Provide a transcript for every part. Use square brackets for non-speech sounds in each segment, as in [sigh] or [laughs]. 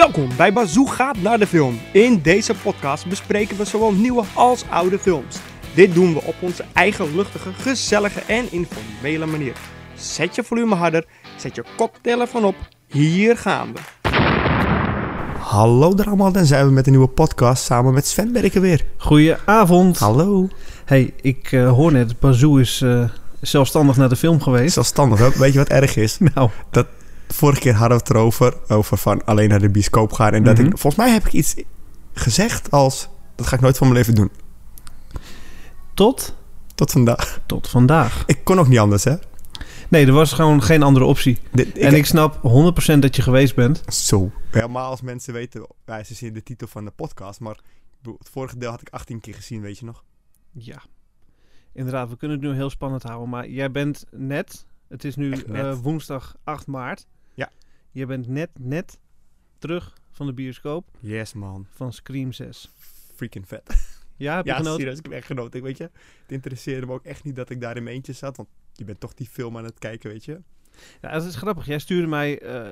Welkom bij Bazoo gaat naar de film. In deze podcast bespreken we zowel nieuwe als oude films. Dit doen we op onze eigen luchtige, gezellige en informele manier. Zet je volume harder, zet je koptelefoon op. Hier gaan we. Hallo daar allemaal, dan zijn we met een nieuwe podcast samen met Sven Berken weer. Goedenavond. Hallo. Hey, ik eh, hoor net, Bazoo is eh, zelfstandig naar de film geweest. Zelfstandig, hè? weet je wat erg is? [laughs] Nou, Vorige keer hadden we het erover, over van alleen naar de bioscoop gaan. En dat Mhm. ik, volgens mij heb ik iets gezegd als, dat ga ik nooit van mijn leven doen. tot, Tot vandaag. tot vandaag. Ik kon ook niet anders, hè? Nee, er was gewoon geen andere optie. En ik snap 100% dat je geweest bent. Zo. Helemaal als mensen weten, ja, ze zien de titel van de podcast, maar het vorige deel had ik 18 keer gezien, weet je nog? Ja. Inderdaad, we kunnen het nu heel spannend houden. Maar jij bent net, het is nu eh, woensdag 8 maart. Je bent net, net terug van de bioscoop Yes, man. van Scream 6. Freaking vet. [laughs] Ja, heb je Ja, genoten? serieus, ik heb echt genoten. Ik weet je, het interesseerde me ook echt niet dat ik daar in mijn eentje zat, want je bent toch die film aan het kijken, weet je? Ja, het is grappig. Jij stuurde mij, eh,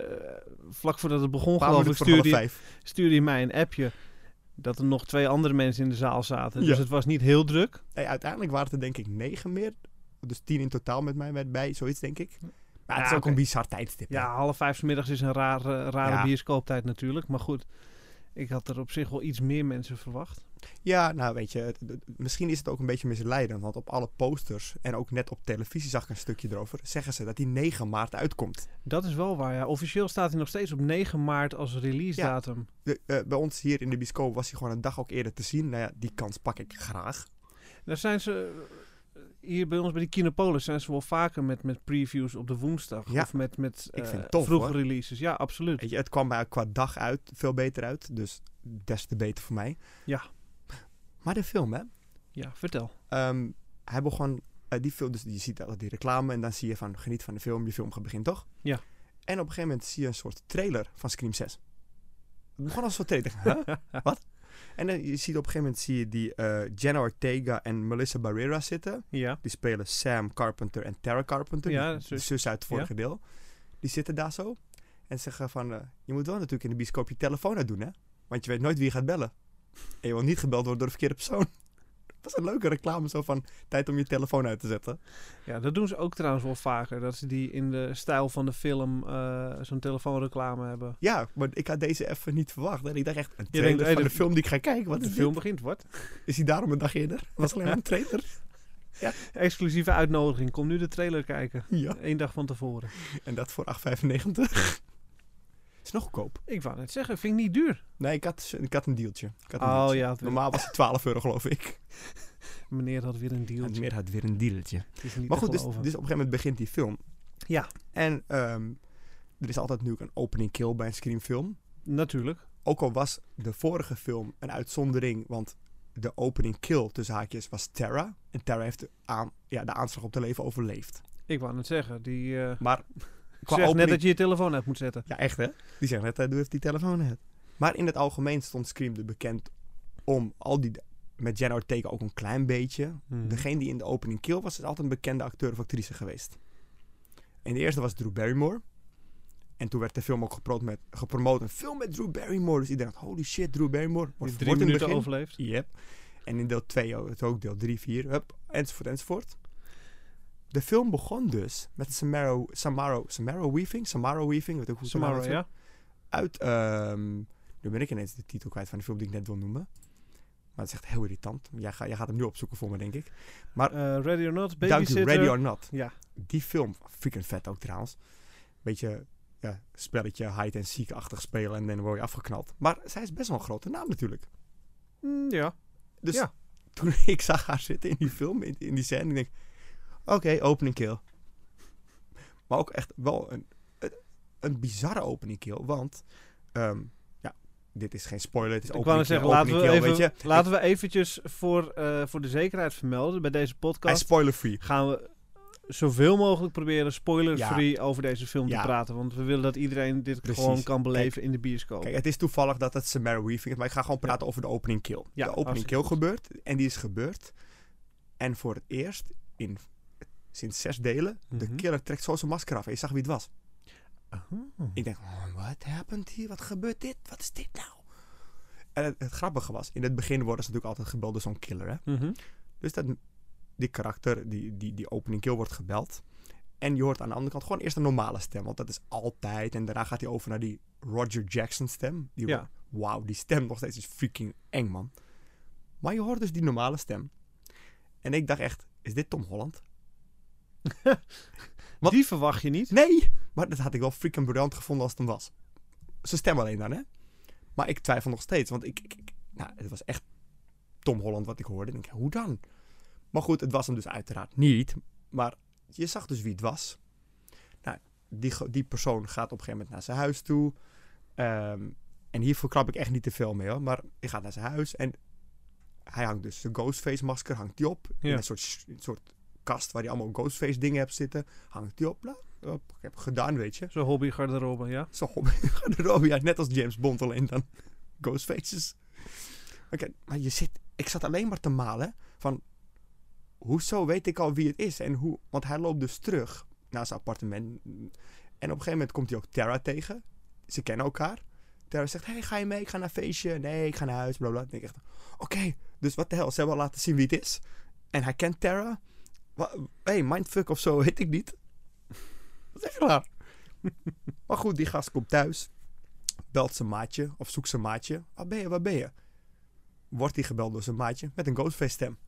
vlak voordat het begon geloof ik, stuurde, je- stuurde je mij een appje dat er nog twee andere mensen in de zaal zaten. Dus Ja. het was niet heel druk. Uiteindelijk waren het er denk ik negen meer. Dus tien in totaal met mij bij, zoiets denk ik. Maar het Ja, is ook een bizar tijdstip. Ja, half vijf 's middags is een rare, rare Ja. bioscooptijd natuurlijk. Maar goed, ik had er op zich wel iets meer mensen verwacht. Ja, nou weet je, misschien is het ook een beetje misleidend. Want op alle posters en ook net op televisie zag ik een stukje erover. Zeggen ze dat die 9 maart uitkomt. Dat is wel waar, ja. Officieel staat hij nog steeds op 9 maart als release Ja. datum. De, eh, bij ons hier in de bioscoop was hij gewoon een dag ook eerder te zien. Nou ja, die kans pak ik graag. Daar zijn ze... Hier bij ons bij die Kinopolis zijn ze wel vaker met, met previews op de woensdag. Ja. Of met, met eh, tof, vroege hoor. releases. Ja, absoluut. Weet je, het kwam mij qua dag uit veel beter uit. Dus des te beter voor mij. Ja. Maar de film, hè. Ja, vertel. Ehm, hij begon, eh, die film, dus je ziet altijd die reclame en dan zie je van geniet van de film, je film gaat beginnen toch? Ja. En op een gegeven moment zie je een soort trailer van Scream 6. Het begon als een soort trailer. [laughs] Huh? Wat? En dan je ziet op een gegeven moment zie je die eh Jenna Ortega en Melissa Barrera zitten. Ja. Die spelen Sam Carpenter en Tara Carpenter, Ja, die- zus. zus uit het vorige deel. Die zitten daar zo en zeggen van, eh, je moet wel natuurlijk in de bioscoop je telefoon uitdoen hè, want je weet nooit wie je gaat bellen. En je wil niet gebeld worden door de verkeerde persoon. Dat is een leuke reclame zo van tijd om je telefoon uit te zetten. Ja, dat doen ze ook trouwens wel vaker. Dat ze die in de stijl van de film eh, zo'n telefoonreclame hebben. Ja, maar ik had deze even niet verwacht. En ik dacht echt, een denkt, trailer hey, van de- de film die ik ga kijken. Wat de film dit? begint, wat? Is hij daarom een dag eerder? Was alleen maar een trailer? [laughs] Exclusieve uitnodiging. Kom nu de trailer kijken. Ja. Eén dag van tevoren. En dat voor 8,95. Is nog goedkoop. Ik wou net zeggen, vind ik niet duur. Nee, ik had, ik had een dealtje. Ik had een Oh dealtje. ja, Normaal was het 12 euro geloof ik. [laughs] meneer had weer een En dealtje. meer had weer een dealtje. Maar goed, dus, dus op een gegeven moment begint die film. Ja. En ehm, er is altijd nu een opening kill bij een Scream film. Natuurlijk. Ook al was de vorige film een uitzondering, want de opening kill tussen haakjes was Tara. En Tara heeft de, aan, ja, de aanslag op de leven overleefd. Ik wou net zeggen, die eh Maar qua zegt net dat je je telefoon uit moet zetten. Ja, echt hè? Die zeggen net, eh, doe even die telefoon uit. Maar in het algemeen stond Scream er bekend om al die... Met Jenna Ortega ook een klein beetje. Mhm. Degene die in de opening kill was, is altijd een bekende acteur of actrice geweest. En de eerste was Drew Barrymore. En toen werd de film ook gepromoot met, gepromoot. Een film met Drew Barrymore. Dus iedereen dacht, holy shit, Drew Barrymore. Wordt drie wordt in het minuten begin. overleefd. Yep. En in deel 2 ook, deel 3, 4, hup, enzovoort, enzovoort. De film begon dus met Samara, Samara, Samara Weaving, Samara Weaving, weet ik hoe uitspreek. ja? Uit, ehm, nu ben ik ineens de titel kwijt van de film die ik net wil noemen. Maar het is echt heel irritant. Jij, ga, jij gaat hem nu opzoeken voor me, denk ik. Eh, ready or not, Dank u, babysitter. Ready or Not. Ja. Die film, freaking vet ook trouwens. Beetje, ja, spelletje hide and seek-achtig spelen en dan word je afgeknald. Maar zij is best wel een grote naam natuurlijk. Mm, ja. Dus Ja. toen [laughs] ik zag haar zitten in die film, in, in die scène, ik denk, oké, opening kill. Maar ook echt wel een, een, een bizarre opening kill, want, ja, dit is geen spoiler, het is Ik opening wou net kill, zeggen, laten we, kill, even, weet je. laten we eventjes voor, eh, voor de zekerheid vermelden bij deze podcast. spoiler-free. gaan we zoveel mogelijk proberen spoiler-free over deze film Ja. te praten. Want we willen dat iedereen dit Precies. gewoon kan beleven in de bioscoop. Kijk, het is toevallig dat het Samara Weaving is, maar ik ga gewoon praten over de opening kill. De opening kill goed. gebeurt en die is gebeurd. En voor het eerst in sinds zes delen, de Mhm. killer trekt zo zijn masker af en je zag wie het was. Oh. Ik denk, oh, what happened hier? Wat gebeurt dit? Wat is dit nou? En het, het grappige was, in het begin worden ze natuurlijk altijd gebeld door zo'n killer, hè? Mhm. Dus dat, die karakter, die, die, die opening kill wordt gebeld. En je hoort aan de andere kant gewoon eerst een normale stem. Want dat is altijd. En daarna gaat hij over naar die Roger Jackson stem. Die, Ja. Wauw, die stem nog steeds is freaking eng, man. Maar je hoort dus die normale stem. En ik dacht echt, is dit Tom Holland? [laughs] Wat? Die verwacht je niet. Nee! Maar dat had ik wel freaking briljant gevonden als het hem was. Zijn stem alleen dan, hè? Maar ik twijfel nog steeds. Want ik, ik, ik- nou, het was echt Tom Holland wat ik hoorde. Ik denk, hoe dan? Maar goed, het was hem dus uiteraard niet. Maar je zag dus wie het was. Nou, die, die persoon gaat op een gegeven moment naar zijn huis toe. Ehm, en hier verklap ik echt niet te veel mee hoor. Maar hij gaat naar zijn huis en hij hangt dus zijn Ghostface masker hangt hij op. In een soort, een soort kast waar hij allemaal Ghostface dingen hebt zitten. Hangt hij op. Hop, ik heb gedaan, weet je. Zo'n hobby garderobe, ja. Zo garderobe, ja, net als James Bond alleen dan Ghostfaces. Oké, maar je zit, ik zat alleen maar te malen van, hoezo weet ik al wie het is en hoe, want hij loopt dus terug naar zijn appartement en op een gegeven moment komt hij ook Tara tegen. Ze kennen elkaar. Tara zegt, hey, ga je mee? Ik ga naar een feestje. Nee, ik ga naar huis, bla bla. Ik echt, oké, dus wat de hel, ze hebben al laten zien wie het is. En hij kent Tara. Hey, mindfuck of zo, [laughs] weet ik niet. Wat is er raar? [laughs] Maar goed, die gast komt thuis. Belt zijn maatje of zoekt zijn maatje. Waar ben je, waar ben je? Wordt hij gebeld door zijn maatje met een Ghostface stem.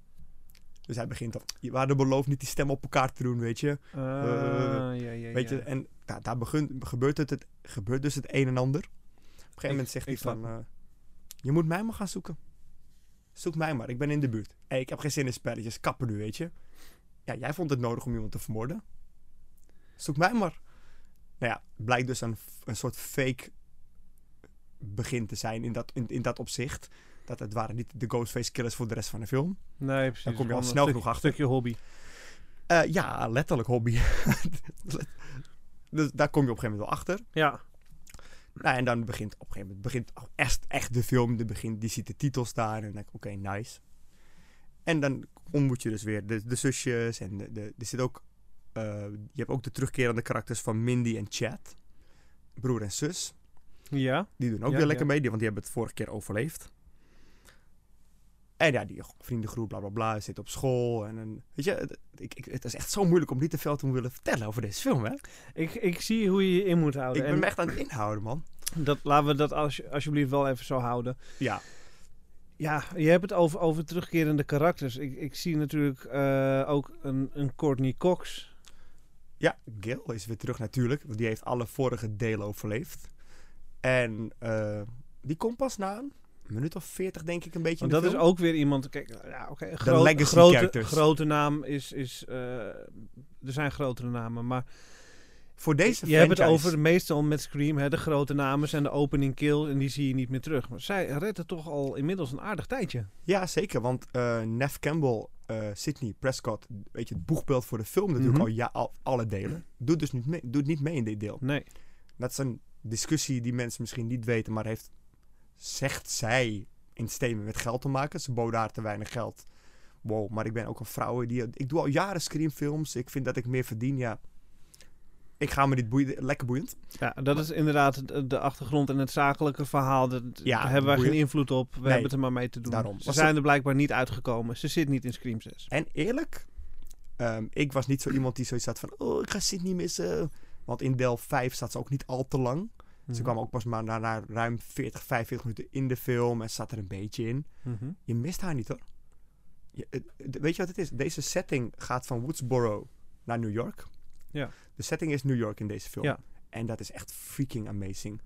Dus hij begint dan. Je waren beloofd niet die stem op elkaar te doen, weet je. Ah, ja, ja, weet ja. je. En nou, daar begint, gebeurt, het, het, gebeurt dus het een en ander. Op een gegeven Ik- moment zegt hij van... eh, je moet mij maar gaan zoeken. Zoek mij maar, ik ben in de buurt. Hey, ik heb geen zin in spelletjes, kappen nu, weet je. Ja, jij vond het nodig om iemand te vermoorden. Zoek mij maar. Nou ja, blijkt dus een, een soort fake begin te zijn in dat, in, in dat opzicht. Dat het waren niet de Ghostface killers voor de rest van de film. Nee, precies. Dan kom je al een snel genoeg achter. stukje hobby. Eh, ja, letterlijk hobby. [laughs] dus daar kom je op een gegeven moment wel achter. Ja. Nou, en dan begint op een gegeven moment begint echt, echt de film. Die, begint, die ziet de titel staan en dan denk ik, oké, nice. En dan ontmoet je dus weer de, de zusjes en de, de, er zit ook, eh, je hebt ook de terugkerende karakters van Mindy en Chad. Broer en zus. Ja. Die doen ook Ja, weer lekker ja. mee, want die hebben het vorige keer overleefd. En ja, die vriendengroep, bla bla bla, zit op school. En, weet je, het, ik, ik, het is echt zo moeilijk om niet te veel te willen vertellen over deze film, hè? Ik, ik zie hoe je je in moet houden. Ik ben En me echt aan het inhouden, man. dat, laten we dat als, alsjeblieft wel even zo houden. Ja, Ja, je hebt het over, over terugkerende karakters. Ik, ik zie natuurlijk eh, ook een, een Courtney Cox. Ja, Gil is weer terug natuurlijk. Want die heeft alle vorige delen overleefd. En eh, die komt pas na een minuut of veertig, denk ik, een beetje Want in dat is ook weer iemand... Kijk, ja, oké, groot- legacy grote, characters. grote naam is... is eh, er zijn grotere namen, maar Voor deze je hebt het franchise- over meestal met Scream. Hè, de grote namen zijn de opening kills en die zie je niet meer terug. Maar zij redden toch al inmiddels een aardig tijdje. Ja, zeker. Want eh Nev Campbell, eh Sidney Prescott, weet je, het boegbeeld voor de film natuurlijk Mhm. al, ja, al alle delen, doet dus niet mee, doet niet mee in dit deel. Nee. Dat is een discussie die mensen misschien niet weten, maar heeft, zegt zij in statement met geld te maken. Ze boden haar te weinig geld. Wow, maar ik ben ook een vrouw die... Ik doe al jaren screamfilms. Ik vind dat ik meer verdien, ja. Ik ga me dit boeien, lekker boeiend. Ja, dat is inderdaad de, achtergrond en het zakelijke verhaal. Dat, Ja, daar hebben wij boeiend. geen invloed op. We Nee, hebben het er maar mee te doen. daarom. Ze zijn er blijkbaar niet uitgekomen. Ze zit niet in Scream 6. En eerlijk, ehm, ik was niet zo iemand die zoiets had van... Oh, ik ga Sydney missen. Want in deel 5 zat ze ook niet al te lang. Mhm. Ze kwam ook pas maar na, na ruim 40, 45 minuten in de film. En zat er een beetje in. Mhm. Je mist haar niet hoor. Je, weet je wat het is? Deze setting gaat van Woodsboro naar New York. Ja. De setting is New York in deze film. Ja. En dat is echt freaking amazing.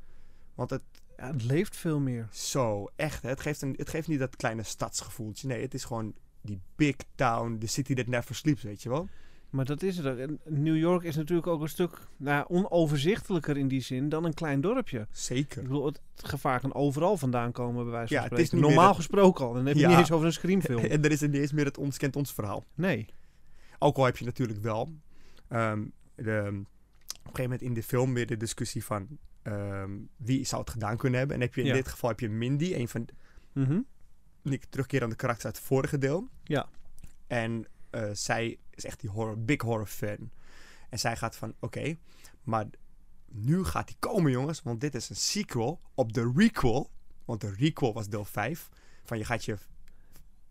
Want het, Ja, het leeft veel meer. zo, echt. Hè? Het, geeft een, het geeft niet dat kleine stadsgevoeltje. Nee, het is gewoon die big town, the city that never sleeps, weet je wel. Maar dat is het ook. En New York is natuurlijk ook een stuk nou, onoverzichtelijker in die zin dan een klein dorpje. Ik Zeker. bedoel, het gevaar kan overal vandaan komen, bij wijze van Ja, het is Normaal gesproken al. Dan heb je Ja. niet eens over een screamfilm. [laughs] En er is niet eens meer het ons kent ons verhaal. Nee. Ook al heb je natuurlijk wel ehm, de, op een gegeven moment in de film weer de discussie van ehm, wie zou het gedaan kunnen hebben. En heb je in Ja. dit geval heb je Mindy, een van Mhm. die terugkerende karakters uit het vorige deel. Ja. En eh, zij is echt die horror, big horror fan. En zij gaat van, oké, maar nu gaat die komen, jongens. Want dit is een sequel op de requel. Want de requel was deel 5. Van je gaat je...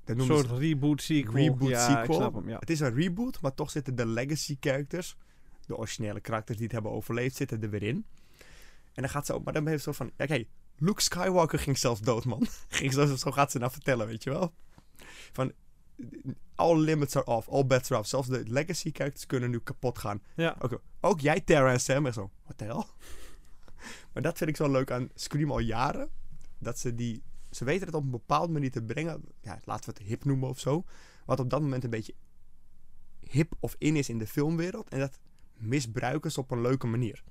Dat Een soort reboot sequel. reboot ja, sequel. Ik snap hem, ja. Het is een reboot, maar toch zitten de legacy characters, de originele karakters die het hebben overleefd, zitten er weer in. En dan gaat ze ook, maar dan heeft ze zo van, kijk, Luke Skywalker ging zelfs dood, man. [laughs] ging zo, zo gaat ze nou vertellen, weet je wel. Van, all limits are off, all bets are off. Zelfs de legacy characters kunnen nu kapot gaan. Ja. Ook, ook jij, Terra en Sam, en zo, what the hell? [laughs] maar dat vind ik zo leuk aan Scream al jaren. Dat ze die, ze weten het op een bepaalde manier te brengen. Ja, laten we het hip noemen of zo. Wat op dat moment een beetje hip of in is in de filmwereld. En dat misbruiken ze op een leuke manier.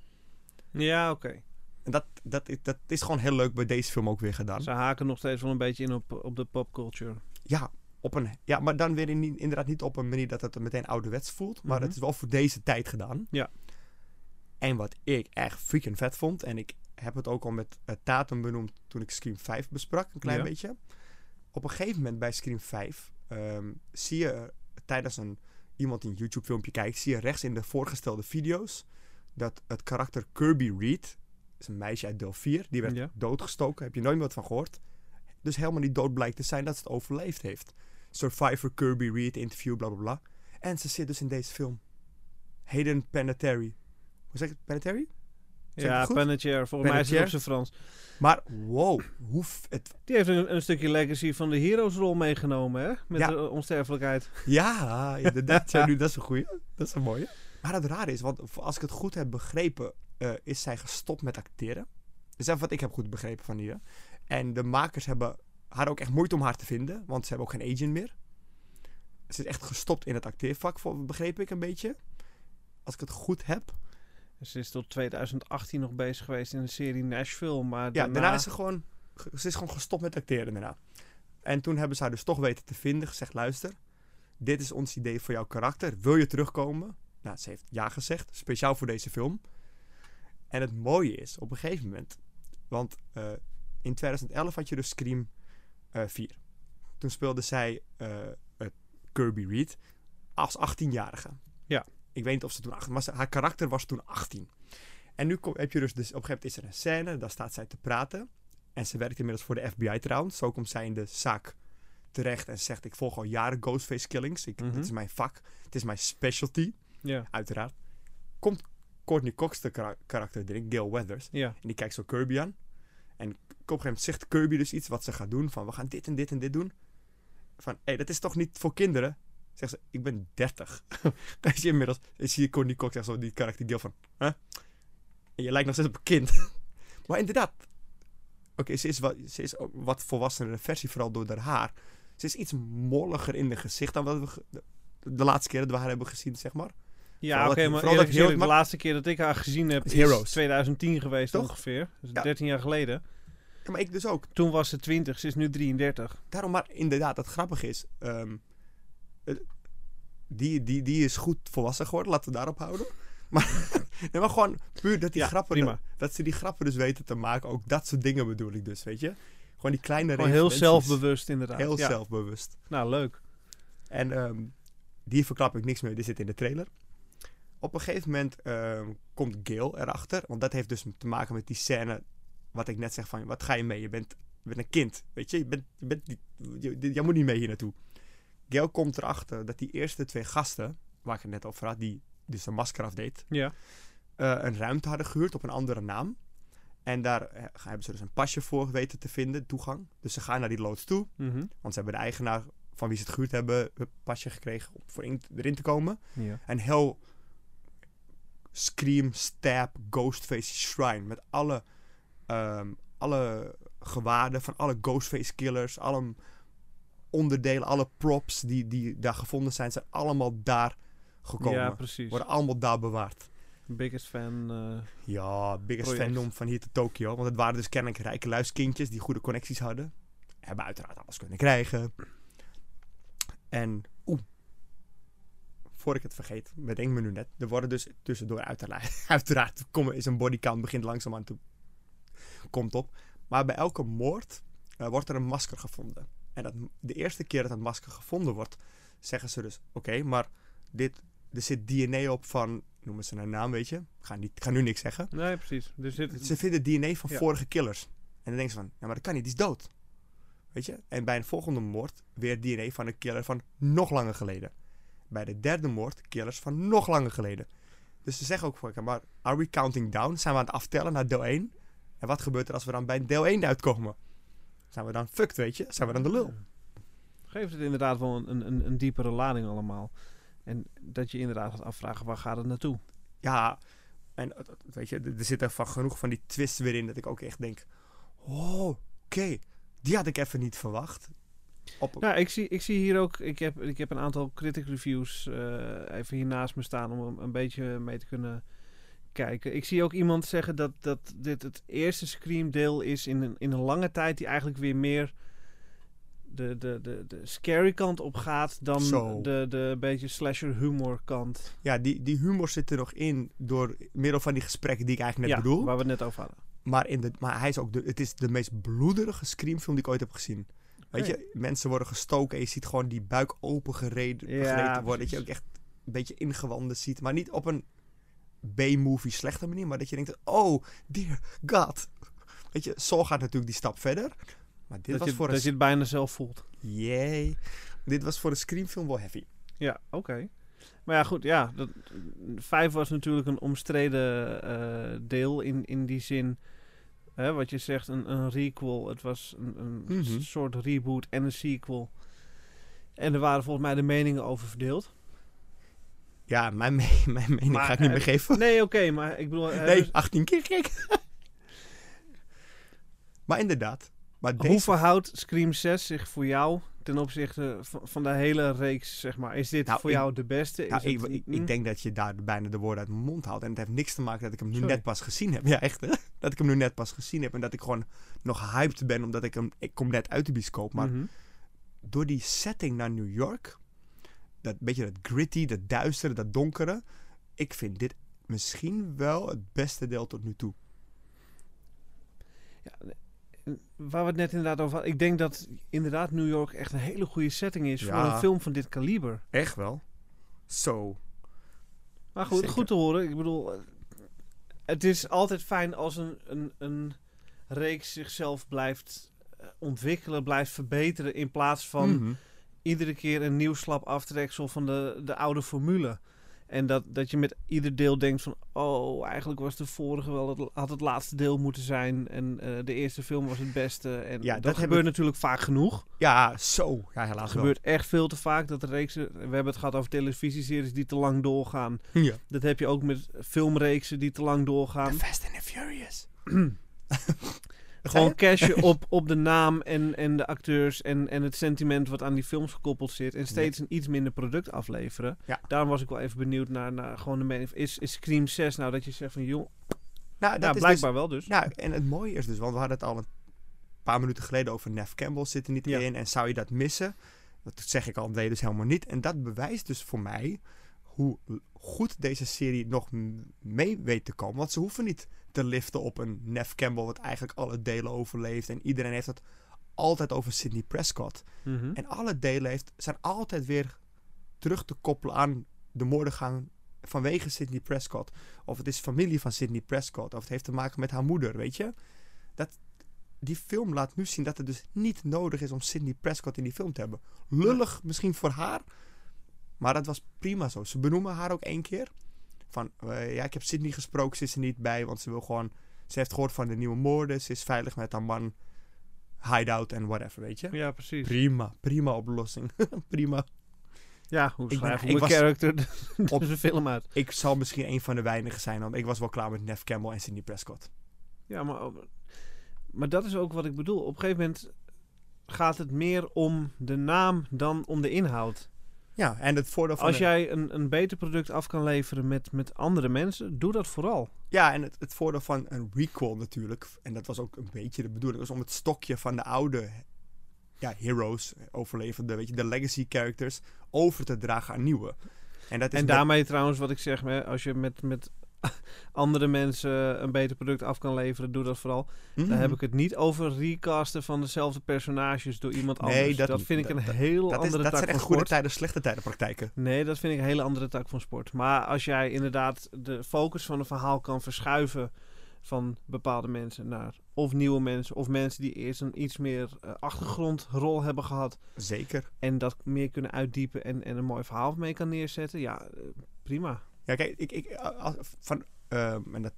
Ja, oké. En dat, dat, is- dat is gewoon heel leuk bij deze film ook weer gedaan. Ze haken nog steeds wel een beetje in op, op de popculture. Ja, op een, ja, maar dan weer in, inderdaad niet op een manier dat het meteen ouderwets voelt. Maar Mhm. het is wel voor deze tijd gedaan. Ja. En wat ik echt freaking vet vond. En ik heb het ook al met uh, Tatum benoemd toen ik Scream 5 besprak. Een klein Ja. beetje. Op een gegeven moment bij Scream 5 ehm, zie je eh, tijdens een, iemand die een YouTube filmpje kijkt. Zie je rechts in de voorgestelde video's. Dat het karakter Kirby Reed. is een meisje uit deel 4. Die werd Ja. doodgestoken. Heb je nooit meer wat van gehoord. Dus helemaal niet dood blijkt te zijn dat ze het overleefd heeft. Survivor Kirby Reed interview, bla bla bla. En ze zit dus in deze film. Hayden Panettiere. Hoe zeg ik het? Panettiere? Zeg Ja? Panettiere. Volgens mij is het op zijn Frans. Maar wow, hoe het, Die heeft een, een stukje legacy van de heroesrol meegenomen, hè? Met Ja. de onsterfelijkheid. Ja, inderdaad. ja, [laughs] nu, dat is een goeie. Dat is een mooie. Maar het rare is, want als ik het goed heb begrepen, eh, is zij gestopt met acteren. Dus dat is wat ik heb goed begrepen van hier. En de makers hebben, hadden ook echt moeite om haar te vinden, want ze hebben ook geen agent meer. Ze is echt gestopt in het acteervak, begreep ik een beetje. Als ik het goed heb. Ze is tot 2018 nog bezig geweest in de serie Nashville, maar Ja, daarna... daarna is ze gewoon, ge- ze is gewoon gestopt met acteren daarna. En toen hebben ze haar dus toch weten te vinden, gezegd, luister, dit is ons idee voor jouw karakter. Wil je terugkomen? Nou, ze heeft ja gezegd, speciaal voor deze film. En het mooie is, op een gegeven moment, want eh, in 2011 had je dus Scream eh 4. Toen speelde zij eh, Kirby Reed als 18-jarige. Ja. Ik weet niet of ze toen 18 was, haar karakter was toen 18. En nu kom, heb je dus, dus, op een gegeven moment is er een scène, daar staat zij te praten. En ze werkt inmiddels voor de FBI trouwens. Zo komt zij in de zaak terecht en zegt: Ik volg al jaren Ghostface killings. Ik, Mhm. Dit is mijn vak, het is mijn specialty, Ja, uiteraard. Komt Courtney Cox de kara- karakter erin, Gail Weathers. En die kijkt zo Kirby aan. En op een gegeven moment zegt Kirby dus iets wat ze gaat doen. Van we gaan dit en dit en dit doen. Van hé, hey, dat is toch niet voor kinderen? Zegt ze, ik ben 30. Dan zie je inmiddels, dan zie je Courtney Cox zegt zo die karakter Gail van, hè? En je lijkt nog steeds op een kind. [laughs] maar inderdaad, oké, ze is, wat, ze is ook wat volwassenere versie, vooral door haar haar. Ze is iets molliger in de gezicht dan wat we de, de laatste keer dat we haar hebben gezien, zeg maar. Ja, oké, dat- maar eerlijk dat heel- de maar- laatste keer dat ik haar gezien heb Is is, Heroes. 2010 geweest Toch? ongeveer. Dus Ja. 13 jaar geleden. Ja, maar ik dus ook. Toen was ze 20, ze is nu 33. Daarom, maar inderdaad, het grappige is. ehm, eh, die, die, die is goed volwassen geworden, laten we daarop houden. [laughs] Maar, nee, maar gewoon puur dat die Ja, grappen. prima. Dat, ze die grappen dus weten te maken. Ook dat soort dingen bedoel ik dus, weet je. Gewoon die kleine Gewoon heel zelfbewust inderdaad. Heel ja. zelfbewust. Nou, leuk. En ehm, die verklap ik niks meer, die zit in de trailer. Op een gegeven moment ehm, komt Gail erachter. Want dat heeft dus te maken met die scène. Wat ik net zeg van, wat ga je mee? Je bent, je bent een kind, weet je. Je bent, je bent niet, je, jij moet niet mee hier naartoe. Gail komt erachter dat die eerste twee gasten, waar ik het net over had, die dus een masker afdeed, Ja. eh, een ruimte hadden gehuurd op een andere naam. En daar eh, hebben ze dus een pasje voor weten te vinden, toegang. Dus ze gaan naar die loods toe. Mhm. Want ze hebben de eigenaar van wie ze het gehuurd hebben, een pasje gekregen om voor in, erin te komen. ja. En heel Scream, Stab, Ghostface Shrine. Met alle, ehm, alle gewaarden van alle Ghostface killers. Alle onderdelen, alle props die, die daar gevonden zijn, zijn allemaal daar gekomen. Ja, precies. Worden allemaal daar bewaard. Biggest fan. eh, Ja, biggest Project. fandom van hier tot Tokio. Want het waren dus kennelijk rijke luiskindjes die goede connecties hadden. Hebben uiteraard alles kunnen krijgen. En, oeh. Voor ik het vergeet, bedenk me nu net. Er worden dus tussendoor uiteraard, [laughs] uiteraard komen, is een bodycount, begint langzaamaan te... Komt op. Maar bij elke moord eh, wordt er een masker gevonden. En dat, de eerste keer dat een masker gevonden wordt, zeggen ze dus... Oké, maar dit, er zit DNA op van noemen ze een naam, weet je. Ik ga, niet, ik ga nu niks zeggen. Nee, precies. Dus dit, Ze vinden DNA van Ja. vorige killers. En dan denken ze van, ja, maar dat kan niet, die is dood. Weet je? En bij een volgende moord weer DNA van een killer van nog langer geleden. Bij de derde moord killers van nog langer geleden. Dus ze zeggen ook voor maar are we counting down? Zijn we aan het aftellen naar deel 1? En wat gebeurt er als we dan bij deel 1 uitkomen? Zijn we dan fucked, weet je? Zijn we dan de lul? geeft het inderdaad wel een, een, een diepere lading allemaal. En dat je inderdaad gaat afvragen, waar gaat het naartoe? Ja, en eh, weet je, er er zitten van genoeg van die twists weer in dat ik ook echt denk, oh, oké, die had ik even niet verwacht. Op, Nou, ik zie, ik zie hier ook, ik heb, ik heb een aantal critic reviews eh, even hier naast me staan om een beetje mee te kunnen kijken. Ik zie ook iemand zeggen dat, dat dit het eerste Scream deel is in een, in een lange tijd die eigenlijk weer meer de, de, de, de scary kant op gaat dan Zo. de, de beetje slasher humor kant. Ja, die, die humor zit er nog in door middel van die gesprekken die ik eigenlijk net ja, bedoel. waar we het net over hadden. Maar, in de, maar hij is ook de, het is de meest bloederige screamfilm die ik ooit heb gezien. Weet je, mensen worden gestoken en je ziet gewoon die buik opengereden Ja, gereten worden. Dat je ook echt een beetje ingewanden ziet. Maar niet op een B-movie slechte manier, maar dat je denkt, oh, dear God. Weet je, Saw gaat natuurlijk die stap verder. Maar dit Dat, was je, voor dat een... je het bijna zelf voelt. Yay. Dit was voor een screamfilm wel heavy. Ja, oké. Maar ja, goed, ja. Dat, vijf was natuurlijk een omstreden eh, deel in, in die zin. Hè, wat je zegt, een, een requel. Het was een, een Mhm. soort reboot en een sequel. En er waren volgens mij de meningen over verdeeld. Ja, mijn, me- [laughs] mijn mening Maar, ga ik niet eh, meer geven. Nee, oké, maar ik bedoel... hè, Nee, dus 18 keer gek. [laughs] maar inderdaad. Maar hoe verhoudt Scream 6 zich voor jou ten opzichte van, de hele reeks, zeg maar? Is dit Nou, voor ik- jou de beste? Is Nou, ik, ik, hm? denk dat je daar bijna de woorden uit mijn mond haalt. En het heeft niks te maken dat ik hem nu Sorry. net pas gezien heb. [laughs] Ja, echt hè? Dat ik hem nu net pas gezien heb. En dat ik gewoon nog hyped ben omdat ik hem... Ik kom net uit de bioscoop. Maar Mhm. door die setting naar New York... Dat beetje dat gritty, dat duistere, dat donkere... Ik vind dit misschien wel het beste deel tot nu toe. Waar we het net inderdaad over hadden. Ik denk dat inderdaad New York echt een hele goede setting is voor Ja. een film van dit kaliber. Echt wel? Zo. Maar goed, Zeker. goed te horen. Ik bedoel, eh, het is altijd fijn als een, een, een reeks zichzelf blijft eh, ontwikkelen, blijft verbeteren. In plaats van Mhm. Iedere keer een nieuw slap aftreksel van de, de oude formule. En dat, dat je met ieder deel denkt van... Oh, eigenlijk was de vorige wel... Het, had het laatste deel moeten zijn. En eh, de eerste film was het beste. En Ja, dat, gebeurt ik- natuurlijk vaak genoeg. Ja, zo. Ja, helaas gebeurt echt veel te vaak dat de reeksen... We hebben het gehad over televisieseries die te lang doorgaan. Ja. Dat heb je ook met filmreeksen die te lang doorgaan. The Fast and the Furious. [clears throat] [clears throat] Gewoon cashen [laughs] op, op de naam en, en de acteurs en, en het sentiment wat aan die films gekoppeld zit. En steeds een iets minder product afleveren. Ja. Daarom was ik wel even benieuwd naar, naar gewoon de mening. Is, is Scream 6 nou dat je zegt van joh, Nou, dat nou, is blijkbaar dus, wel dus. Nou, en het mooie is dus, want we hadden het al een paar minuten geleden over Nev Campbell zit er niet Ja. in. En zou je dat missen? Dat zeg ik al, nee, dus helemaal niet. En dat bewijst dus voor mij hoe goed deze serie nog mee weet te komen. Want ze hoeven niet te liften op een Nev Campbell, wat eigenlijk alle delen overleeft. En iedereen heeft het altijd over Sidney Prescott. Mhm. En alle delen heeft, zijn altijd weer terug te koppelen aan de moordengang vanwege Sidney Prescott. Of het is familie van Sidney Prescott. Of het heeft te maken met haar moeder, weet je. Dat, die film laat nu zien dat het dus niet nodig is om Sidney Prescott in die film te hebben. Lullig misschien voor haar. Maar dat was prima zo. Ze benoemen haar ook één keer. Van, eh, ja, ik heb Sidney gesproken, ze is er niet bij. Want ze wil gewoon... Ze heeft gehoord van de nieuwe moorden. Ze is veilig met haar man. Hideout en whatever, weet je. Ja, precies. Prima, prima oplossing. [laughs] prima. Ja, hoe Ik schrijf ben- ik ik mijn was- character [laughs] Op- op de film uit? Ik zal misschien een van de weinigen zijn, want ik was wel klaar met Nev Campbell en Sidney Prescott. Ja, maar, maar dat is ook wat ik bedoel. Op een gegeven moment gaat het meer om de naam dan om de inhoud. Ja, en het voordeel van... Als jij een, een beter product af kan leveren met, met andere mensen, doe dat vooral. Ja, en het, het voordeel van een recall natuurlijk, en dat was ook een beetje de bedoeling, was om het stokje van de oude ja, heroes, overlevende, weet je, de legacy characters, over te dragen aan nieuwe. En dat is En met- daarmee trouwens, wat ik zeg, als je met, met [laughs] andere mensen een beter product af kan leveren, doe dat vooral. Dan heb ik het niet over recasten van dezelfde personages door iemand Nee, anders. dat- dat, vind ik dat- een heel dat, is, andere dat tak zijn echt van goede sport. tijden, slechte tijden praktijken. Nee, dat vind ik een hele andere tak van sport. Maar als jij inderdaad de focus van een verhaal kan verschuiven van bepaalde mensen naar of nieuwe mensen of mensen die eerst een iets meer eh, achtergrondrol hebben gehad Zeker. en dat meer kunnen uitdiepen en, en een mooi verhaal mee kan neerzetten, ja, eh, prima. Ja, kijk, ik, ik, als- van, ehm, en dat,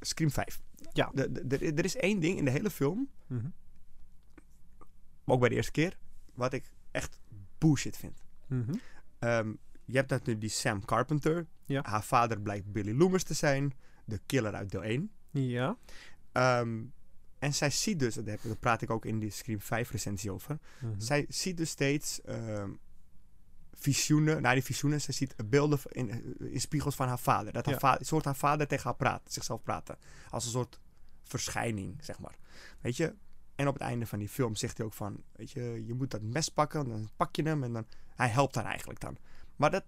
Scream 5. Ja. Er is één ding in de hele film, Mhm. ook bij de eerste keer, wat ik echt bullshit vind. Mhm. Ehm, je hebt natuurlijk die Sam Carpenter. Ja. Haar vader blijkt Billy Loomis te zijn, de killer uit deel 1. Ja. Ehm, en zij ziet dus, daar praat ik ook in die Scream 5 recensie over. Mhm. Zij ziet dus steeds visioenen, nou die visioenen, zij ziet beelden in, in spiegels van haar vader. Dat haar Ja. vader, soort haar vader tegen haar praat, zichzelf praten. Als een soort verschijning, zeg maar. Weet je? En op het einde van die film zegt hij ook van, weet je, je moet dat mes pakken, dan pak je hem en dan, hij helpt haar eigenlijk dan. Maar dat,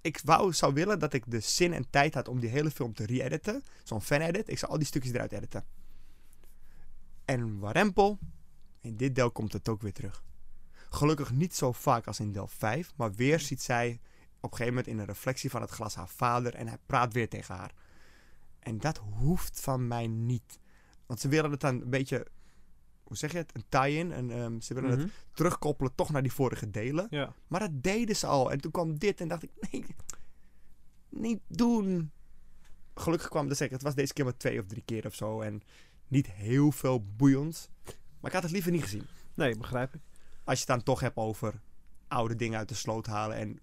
ik wou, zou willen dat ik de zin en tijd had om die hele film te re-editen. Zo'n fan-edit, ik zou al die stukjes eruit editen. En warempel, in dit deel komt het ook weer terug. Gelukkig niet zo vaak als in deel 5, maar weer ziet zij op een gegeven moment in een reflectie van het glas haar vader en hij praat weer tegen haar. En dat hoeft van mij niet. Want ze willen het dan een beetje, hoe zeg je het, een tie-in. En ehm, ze willen het Mhm. terugkoppelen toch naar die vorige delen. Ja. Maar dat deden ze al. En toen kwam dit en dacht ik, nee, niet doen. Gelukkig kwam, dus het was deze keer maar twee of drie keer of zo. En niet heel veel boeiend. Maar ik had het liever niet gezien. Nee, begrijp ik. Als je het dan toch hebt over oude dingen uit de sloot halen. En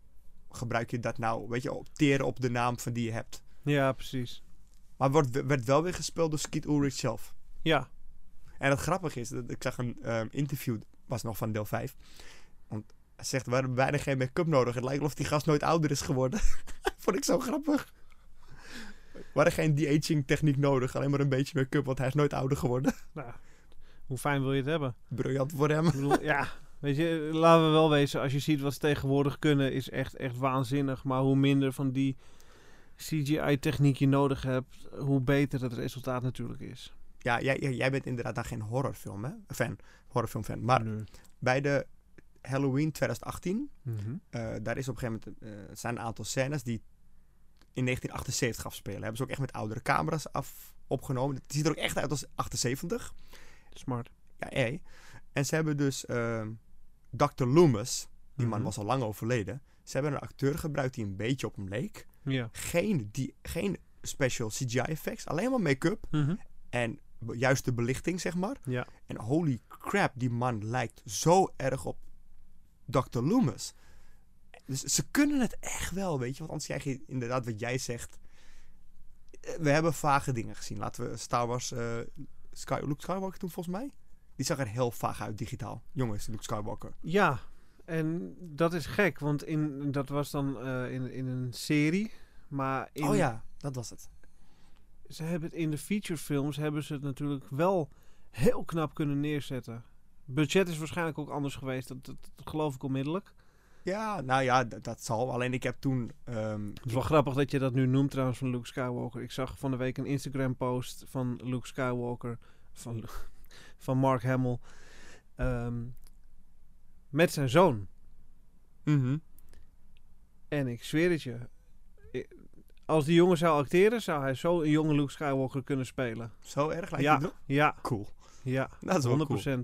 gebruik je dat nou, weet je, opteren op de naam van die je hebt. Ja, precies. Maar wordt, werd wel weer gespeeld door Skeet Ulrich zelf. Ja. En het grappige is, dat ik zag een ehm, interview, was nog van deel 5. Want hij zegt, we hebben bijna geen make-up nodig. Het lijkt wel of die gast nooit ouder is geworden. [laughs] Vond ik zo grappig. We hadden geen de-aging techniek nodig. Alleen maar een beetje make-up, want hij is nooit ouder geworden. Nou, hoe fijn wil je het hebben? Briljant voor hem. Bedoel, ja, [laughs] weet je, laten we wel wezen, als je ziet wat ze tegenwoordig kunnen, is echt, echt waanzinnig. Maar hoe minder van die CGI-techniek je nodig hebt, hoe beter het resultaat natuurlijk is. Ja, jij, jij- bent inderdaad dan geen horrorfilm, hè? Fan. Horrorfilm fan. Maar Nee. bij de Halloween 2018, Mhm. eh, daar is op een gegeven moment, eh, zijn een aantal scènes die in 1978 afspelen. Hebben ze ook echt met oudere camera's af opgenomen. Het ziet er ook echt uit als 78. Smart. Ja, eh. En ze hebben dus ehm Dr. Loomis, die man Mhm. was al lang overleden. Ze hebben een acteur gebruikt die een beetje op hem leek. Ja. Geen, die, geen special CGI effects, alleen maar make-up Mhm. en juist de belichting, zeg maar. Ja. En holy crap, die man lijkt zo erg op Dr. Loomis. Dus ze kunnen het echt wel, weet je. Want anders krijg je inderdaad wat jij zegt. Eh, We hebben vage dingen gezien. Laten we Star Wars... eh Sky, Luke Skywalker toen volgens mij. Die zag er heel vaag uit digitaal. Jongens, Luke Skywalker. Ja, en dat is gek, want in, dat was dan eh, in, in een serie. Maar in, Oh ja, dat was het. ze hebben het in de featurefilms hebben ze het natuurlijk wel heel knap kunnen neerzetten. Budget is waarschijnlijk ook anders geweest, dat, dat, dat geloof ik onmiddellijk. Ja, nou ja, dat zal. Alleen ik heb toen... ehm, Het is wel grappig dat je dat nu noemt trouwens van Luke Skywalker. Ik zag van de week een Instagram post van Luke Skywalker, van, van Mark Hamill, ehm, met zijn zoon. mhm. En ik zweer het je, als die jongen zou acteren, zou hij zo een jonge Luke Skywalker kunnen spelen. Zo erg lijkt Ja, het nog? ja, Cool. ja, Dat is wel 100%. cool.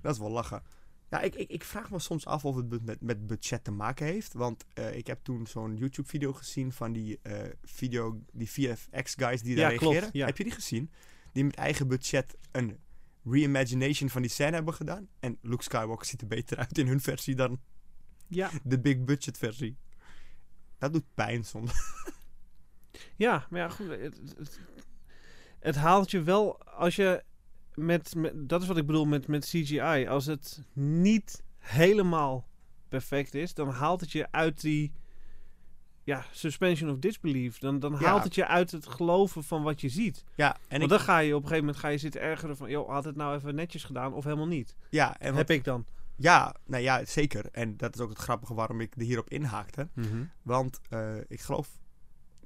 Dat is wel lachen. Ja, ik, ik, ik vraag me soms af of het met, met budget te maken heeft. Want eh, ik heb toen zo'n YouTube-video gezien van die eh, video, die VFX-guys die daar Ja, klopt, reageren. ja. Heb je die gezien? Die met eigen budget een reimagination van die scène hebben gedaan. En Luke Skywalker ziet er beter uit in hun versie dan Ja, [laughs] de big budget versie. Dat doet pijn soms. [laughs] ja, maar ja, goed. Het, het, het- haalt je wel als je met, met dat is wat ik bedoel met, met CGI. Als het niet helemaal perfect is, dan haalt het je uit die ja, suspension of disbelief. Dan, dan Ja. haalt het je uit het geloven van wat je ziet. Ja, en Want ik, dan ga je op een gegeven moment ga je zitten ergeren van, joh, had het nou even netjes gedaan of helemaal niet? ja, en wat- Heb ik dan? ja, nou ja, zeker. En dat is ook het grappige waarom ik er hierop inhaakte. Mhm. Want eh, ik geloof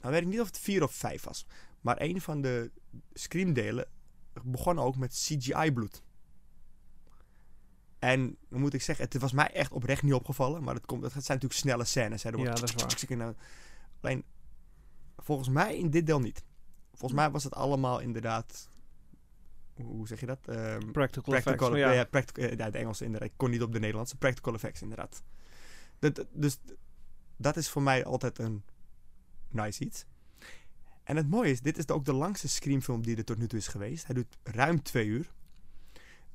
nou weet ik niet of het 4 of 5 was. Maar een van de Scream-delen begon ook met CGI-bloed. En dan moet ik zeggen, het was mij echt oprecht niet opgevallen. Maar het, komt, het zijn natuurlijk snelle scènes. Hè. Er Ja, dat is waar. tsk, tsk, en, eh, Alleen, volgens mij in dit deel niet. Volgens mij was het allemaal inderdaad... Hoe zeg je dat? Ehm, Practical, practical, effects. ja. ja. practical, ja, het Engels inderdaad. Ik kon niet op de Nederlandse. Practical effects inderdaad. Dat, dat- dus dat is voor mij altijd een nice iets. En het mooie is, dit is ook de langste Scream-film die er tot nu toe is geweest. Hij doet ruim twee uur.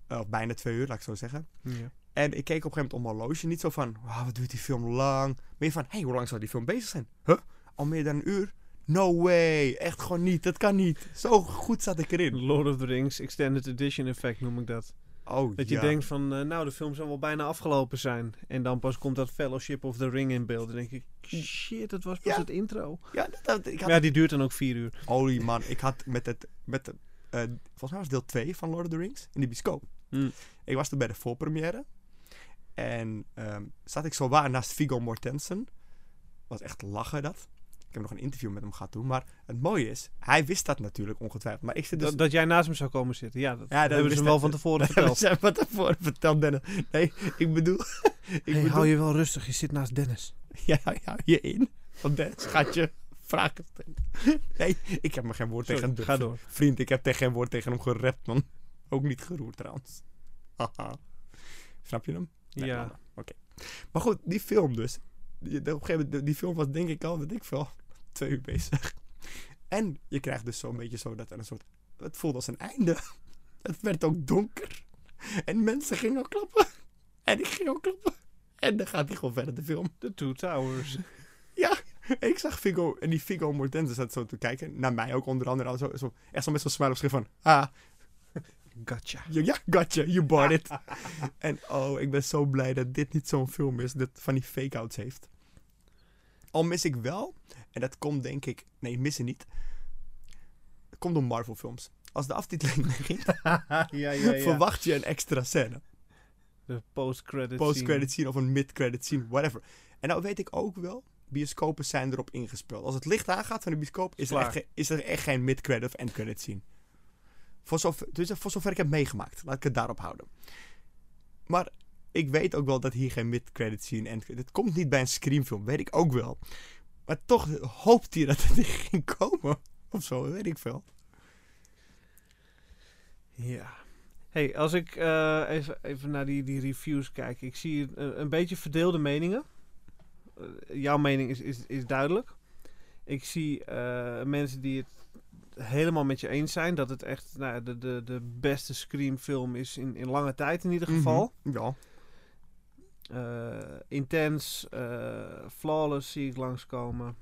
Eh, Of bijna twee uur, laat ik zo zeggen. Ja. En ik keek op een gegeven moment om mijn horloge. Niet zo van, "Wauw, wat duurt die film lang? Meer van, hé, hey, hoe lang zal die film bezig zijn? Huh? Al meer dan een uur? No way. Echt gewoon niet. Dat kan niet. Zo goed zat ik erin. Lord of the Rings Extended Edition effect noem ik dat. Oh, Dat je ja. denkt van, eh, nou, de film zal wel bijna afgelopen zijn. En dan pas komt dat Fellowship of the Ring in beeld. Dan denk ik, shit, dat was pas Ja. het intro. Ja, dat, dat- ik had Ja, die duurt dan ook vier uur. Holy man, ik had met het, met de, eh, volgens mij was deel 2 van Lord of the Rings in de bioscoop. Hm. Ik was toen bij de voorpremière. En ehm, zat ik zo waar naast Viggo Mortensen. Was echt lachen dat. Ik heb nog een interview met hem gehad toen. Maar het mooie is, hij wist dat natuurlijk ongetwijfeld. Maar ik zit dus... Dat, dat jij naast me zou komen zitten. Ja, dat, Ja, dat hebben ze hem wel van tevoren Dat hebben verteld. ze van tevoren verteld, Dennis. Nee, ik bedoel... [laughs] ik Hey, bedoel hou je wel rustig, je zit naast Dennis. ja, ja, je in. Want Dennis gaat je [laughs] Nee, ik heb me geen woord tegen hem ga door. Vriend, ik heb tegen geen woord tegen hem gerept, man. Ook niet geroerd trouwens. Haha. Snap je hem? Nee, ja. Oké. Maar goed, die film dus. Die, op een gegeven moment, die- film was denk ik al, weet ik veel, [laughs] twee uur bezig. En je krijgt dus zo'n beetje zo dat er een soort... Het voelde als een einde. [laughs] Het werd ook donker. En mensen gingen ook klappen. En ik ging ook klappen. En dan gaat hij gewoon verder, de film. The Two Towers. En [laughs] ik zag Figo, en die Figo Mortensen zat zo te kijken. Naar mij ook onder andere. al Zo, zo, echt zo met zo'n smile op zich van... Ah, Gotcha. Ja, gotcha, you bought it. [laughs] en oh, ik ben zo blij dat dit niet zo'n film is dat van die fake-outs heeft. Al mis ik wel, en dat komt denk ik, nee, missen niet. Het komt door Marvel films. Als de aftiteling [laughs] begint, ja, ja, ja. verwacht je een extra scène. De post-credit Post-credit scene of een mid-credit scene, whatever. En nou weet ik ook wel, bioscopen zijn erop ingespeeld. Als het licht aangaat van de bioscoop, is er, echt, is er echt geen mid-credit of end-credit scene. Voor zover, dus voor zover ik heb meegemaakt. Laat ik het daarop houden. Maar ik weet ook wel dat hier geen mid-credit scene en het komt niet bij een screamfilm, weet ik ook wel. Maar toch hoopt hij dat het er ging komen. Of zo, weet ik veel. Ja. Hey, als ik eh, even, even naar die, die reviews kijk, ik zie een, een beetje verdeelde meningen. Eh, jouw mening is, is, is duidelijk. Ik zie eh, mensen die het helemaal met je eens zijn dat het echt nou, de, de, de beste Scream-film is in, in lange tijd in ieder geval. Mhm, Ja. Eh, intens, eh, flawless zie ik langskomen.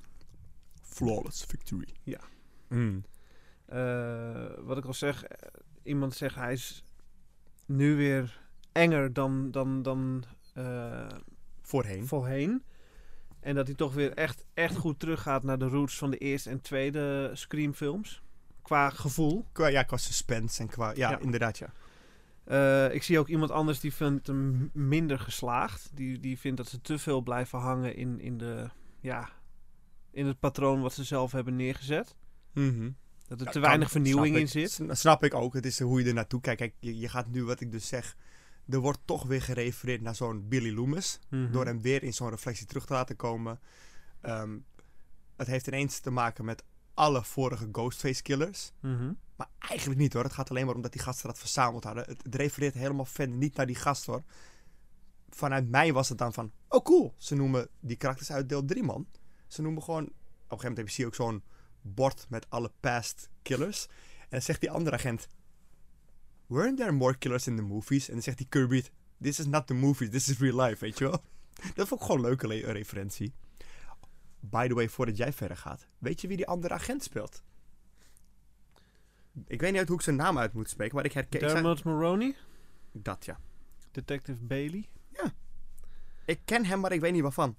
Flawless victory. Ja. Mm. Eh, wat ik al zeg, iemand zegt hij is nu weer enger dan, dan, dan eh, Voorheen. voorheen. En dat hij toch weer echt, echt goed teruggaat naar de roots van de eerste en tweede Scream films. Qua gevoel. Qua, ja, qua suspense en qua... Ja, Ja. inderdaad, ja. Eh, ik zie ook iemand anders die vindt hem minder geslaagd. Die, die vindt dat ze te veel blijven hangen in, in, de, ja, in het patroon wat ze zelf hebben neergezet. Mhm. Dat er Ja, te weinig vernieuwing in zit. Sna- Snap ik ook. Het is hoe je er naartoe kijkt. Kijk, je, je gaat nu, wat ik dus zeg... Er wordt toch weer gerefereerd naar zo'n Billy Loomis. Mhm. Door hem weer in zo'n reflectie terug te laten komen. Ehm, het heeft ineens te maken met alle vorige Ghostface killers. Mhm. Maar eigenlijk niet hoor. Het gaat alleen maar om dat die gasten dat verzameld hadden. Het, het refereert helemaal verder niet naar die gast hoor. Vanuit mij was het dan van... Oh cool, ze noemen die karakters uit deel 3 man. Ze noemen gewoon... Op een gegeven moment heb je zie je ook zo'n bord met alle past killers. En dan zegt die andere agent... Weren't there more killers in the movies? En dan zegt die Kirby... This is not the movies, this is real life, weet je wel. [laughs] Dat vond ik gewoon een leuke le- referentie. By the way, voordat jij verder gaat. Weet je wie die andere agent speelt? Ik weet niet uit hoe ik zijn naam uit moet spreken, maar ik herken... ik Dermot Mulroney, Dat ja. Detective Bailey. Ik ken hem, maar ik weet niet waarvan.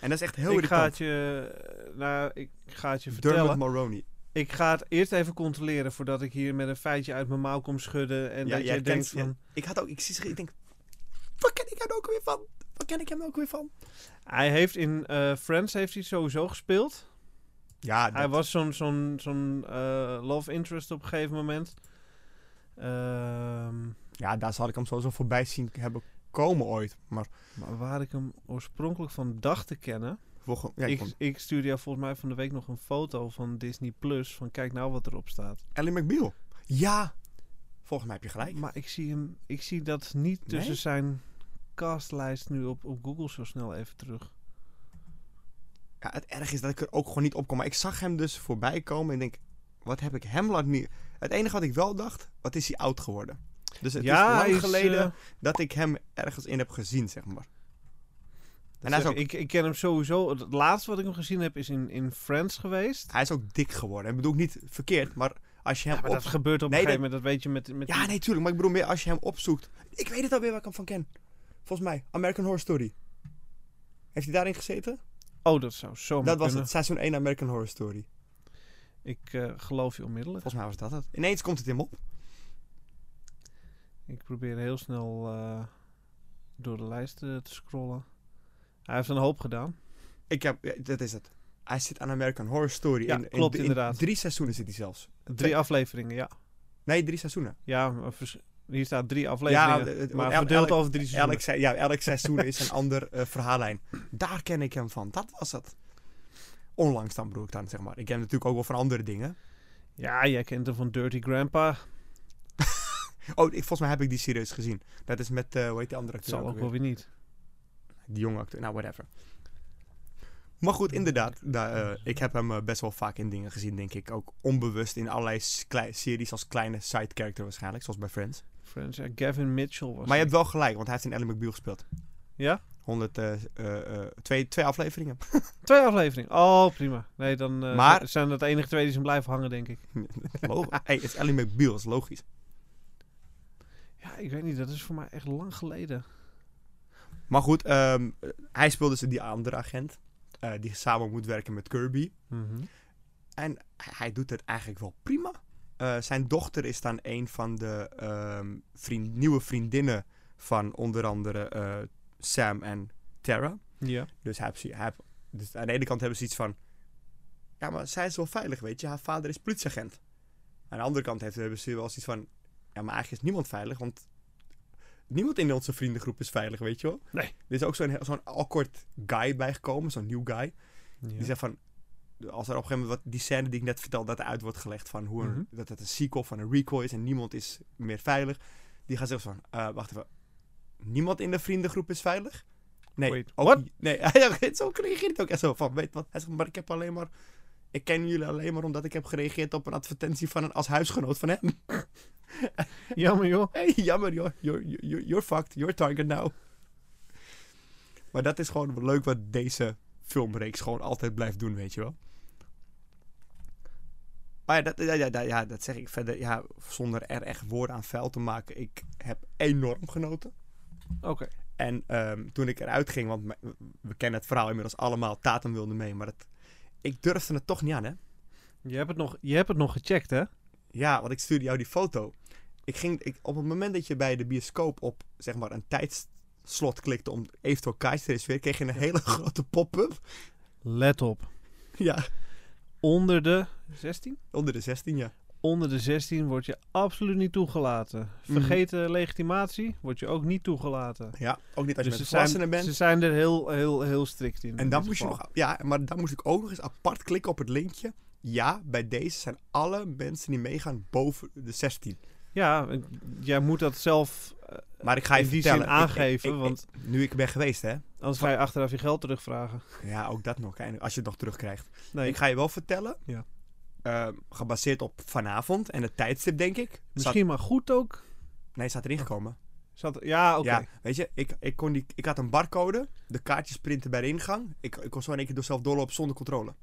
En dat is echt heel ik ga het je, nou, ik ga het je Dermot vertellen. Ik ga het eerst even controleren voordat ik hier met een feitje uit mijn mouw kom schudden. En Ja, dat jij denkt van... Ik had ook... Ik, zie, ik denk... Waar ken ik hem ook weer van? Waar ken ik hem ook weer van? Hij heeft in eh, Friends heeft hij sowieso gespeeld. Ja, Hij was zo'n zo'n zo'n eh, love interest op een gegeven moment. Ehm, ja, daar zal ik hem sowieso voorbij zien hebben komen ooit. Maar maar waar ik hem oorspronkelijk van dacht te kennen... ja, ik ik, stuurde jou volgens mij van de week nog een foto van Disney Plus. Van kijk nou wat erop staat. Ellie McBeal. Ja, volgens mij heb je gelijk. Maar ik zie, hem, ik zie dat niet tussen zijn castlijst nu op, op Google zo snel even terug. Ja, het erg is dat ik er ook gewoon niet op kom. Maar ik zag hem dus voorbij komen en denk, wat heb ik hem laten niet... Het enige wat ik wel dacht, wat is hij oud geworden? Dus het is hij lang is, geleden eh, dat ik hem ergens in heb gezien, zeg maar. Dat En hij is zeg ook- ik, ik ken hem sowieso. Het laatste wat ik hem gezien heb is in, in Friends geweest. Hij is ook dik geworden. Ik bedoel ik niet verkeerd, maar als je hem Ja, maar op... dat gebeurt op Nee, een gegeven moment. Dat weet je met... met Ja, die- nee, tuurlijk. Maar ik bedoel meer als je hem opzoekt. Ik weet het alweer waar ik hem van ken. Volgens mij, American Horror Story. Heeft hij daarin gezeten? Oh, dat zou zo dat was het, seizoen 1 American Horror Story. Ik eh, geloof je onmiddellijk. Volgens mij was dat het. Ineens komt het hem op. Ik probeer heel snel eh, door de lijst eh, te scrollen. Hij heeft een hoop gedaan. Ik heb, ja, dat is het. Hij zit aan American Horror Story. Ja, in, in- klopt, in inderdaad. drie seizoenen zit hij zelfs. Drie afleveringen, ja. Nee, drie seizoenen. Ja, hier staat drie afleveringen. Ja, het- maar el- verdeeld elk- over drie seizoenen. Elk, ja, elk seizoen is een [laughs] ander eh, verhaallijn. Daar ken ik hem van. Dat was het. Onlangs dan bedoel ik dan, zeg maar. Ik ken hem natuurlijk ook wel van andere dingen. Ja, jij kent hem van Dirty Grandpa. [laughs] Oh, ik, volgens mij heb ik die serieus gezien. Dat is met, eh hoe heet die andere acteur? zal ook wel weer niet. Die jonge acteur, nou whatever. Maar goed, inderdaad. daar, eh, ik heb hem eh, best wel vaak in dingen gezien, denk ik. Ook onbewust in allerlei series als kleine side character waarschijnlijk, zoals bij Friends. Friends, ja, Gavin Mitchell was Maar je hebt wel gelijk, want hij heeft in Ellie McBeal gespeeld. Ja? 100, eh, twee, twee afleveringen. [laughs] Twee afleveringen. Oh, prima. Nee, dan eh, Maar- zijn dat de enige twee die zijn blijven hangen, denk ik. [laughs] Logisch. hey, het is Ellie McBeal, dat is logisch. Ja, ik weet niet. Dat is voor mij echt lang geleden. Maar goed, ehm, hij speelt dus die andere agent. eh, die samen moet werken met Kirby. Mhm. En hij doet het eigenlijk wel prima. Eh, zijn dochter is dan een van de ehm, vriend, nieuwe vriendinnen van onder andere eh, Sam en Tara. Ja. Dus, hij hij dus aan de ene kant hebben ze iets van... Ja, maar zij is wel veilig, weet je. Haar vader is politieagent. Aan de andere kant heeft, hebben ze wel iets van... Ja, maar eigenlijk is niemand veilig, want... Niemand in onze vriendengroep is veilig, weet je wel. Nee. Er is ook zo'n zo'n awkward guy bijgekomen, zo'n nieuw guy. ja. Die zegt van, als er op een gegeven moment wat, die scène die ik net vertelde, dat er uit wordt gelegd van hoe Mhm. dat het een sequel van een recall is en niemand is meer veilig. Die gaat zeggen van, eh, wacht even, niemand in de vriendengroep is veilig? Nee, Wait, ook Nee, [laughs] zo reageert het ook echt zo van, weet wat? Hij zegt, maar ik heb alleen maar, ik ken jullie alleen maar omdat ik heb gereageerd op een advertentie van een als huisgenoot van hem. [laughs] [laughs] Jammer, joh. Hey, jammer joh, you're, you're, you're fucked, you're target now. Maar dat is gewoon leuk wat deze filmreeks gewoon altijd blijft doen, weet je wel. Maar ja, dat, ja, ja, ja, dat zeg ik verder, ja, zonder er echt woorden aan vuil te maken. Ik heb enorm genoten. Oké. En ehm, toen ik eruit ging, want we kennen het verhaal inmiddels allemaal, Tatum wilde mee, maar het, ik durfde het toch niet aan, hè. Je hebt het nog, je hebt het nog gecheckt, hè? Ja, want ik stuurde jou die foto. Ik ging, ik, op het moment dat je bij de bioscoop op zeg maar een tijdslot klikte om eventueel kaartjes te reserveren, kreeg je een hele [laughs] grote pop-up. Let op. Ja, Onder de 16? onder de 16, ja. Onder de 16 word je absoluut niet toegelaten. Vergeten legitimatie wordt je ook niet toegelaten. Ja, ook niet als je Dus met ze zijn, volwassenen bent. ze zijn er heel, heel, heel strikt in. en dan moest je nog, ja, maar dan moest ik ook nog eens apart klikken op het linkje. Ja, bij deze zijn alle mensen die meegaan boven de 16. Ja, jij moet dat zelf eh, Maar ik ga je in die vertellen. zin ik- aangeven, ik- ik- want nu ik ben geweest, hè. anders ga je achteraf je geld terugvragen. Ja, ook dat nog. Als je het nog terugkrijgt. Nee, Ik ga je wel vertellen. Ja. ehm, gebaseerd op vanavond en het tijdstip, denk ik. Zat, misschien maar goed ook. nee, staat erin gekomen. Zat, ja, oké. Ja, weet je, ik, ik, kon die, ik had een barcode, de kaartjes printen bij de ingang. Ik, ik kon zo in één keer door zelf doorlopen zonder controle.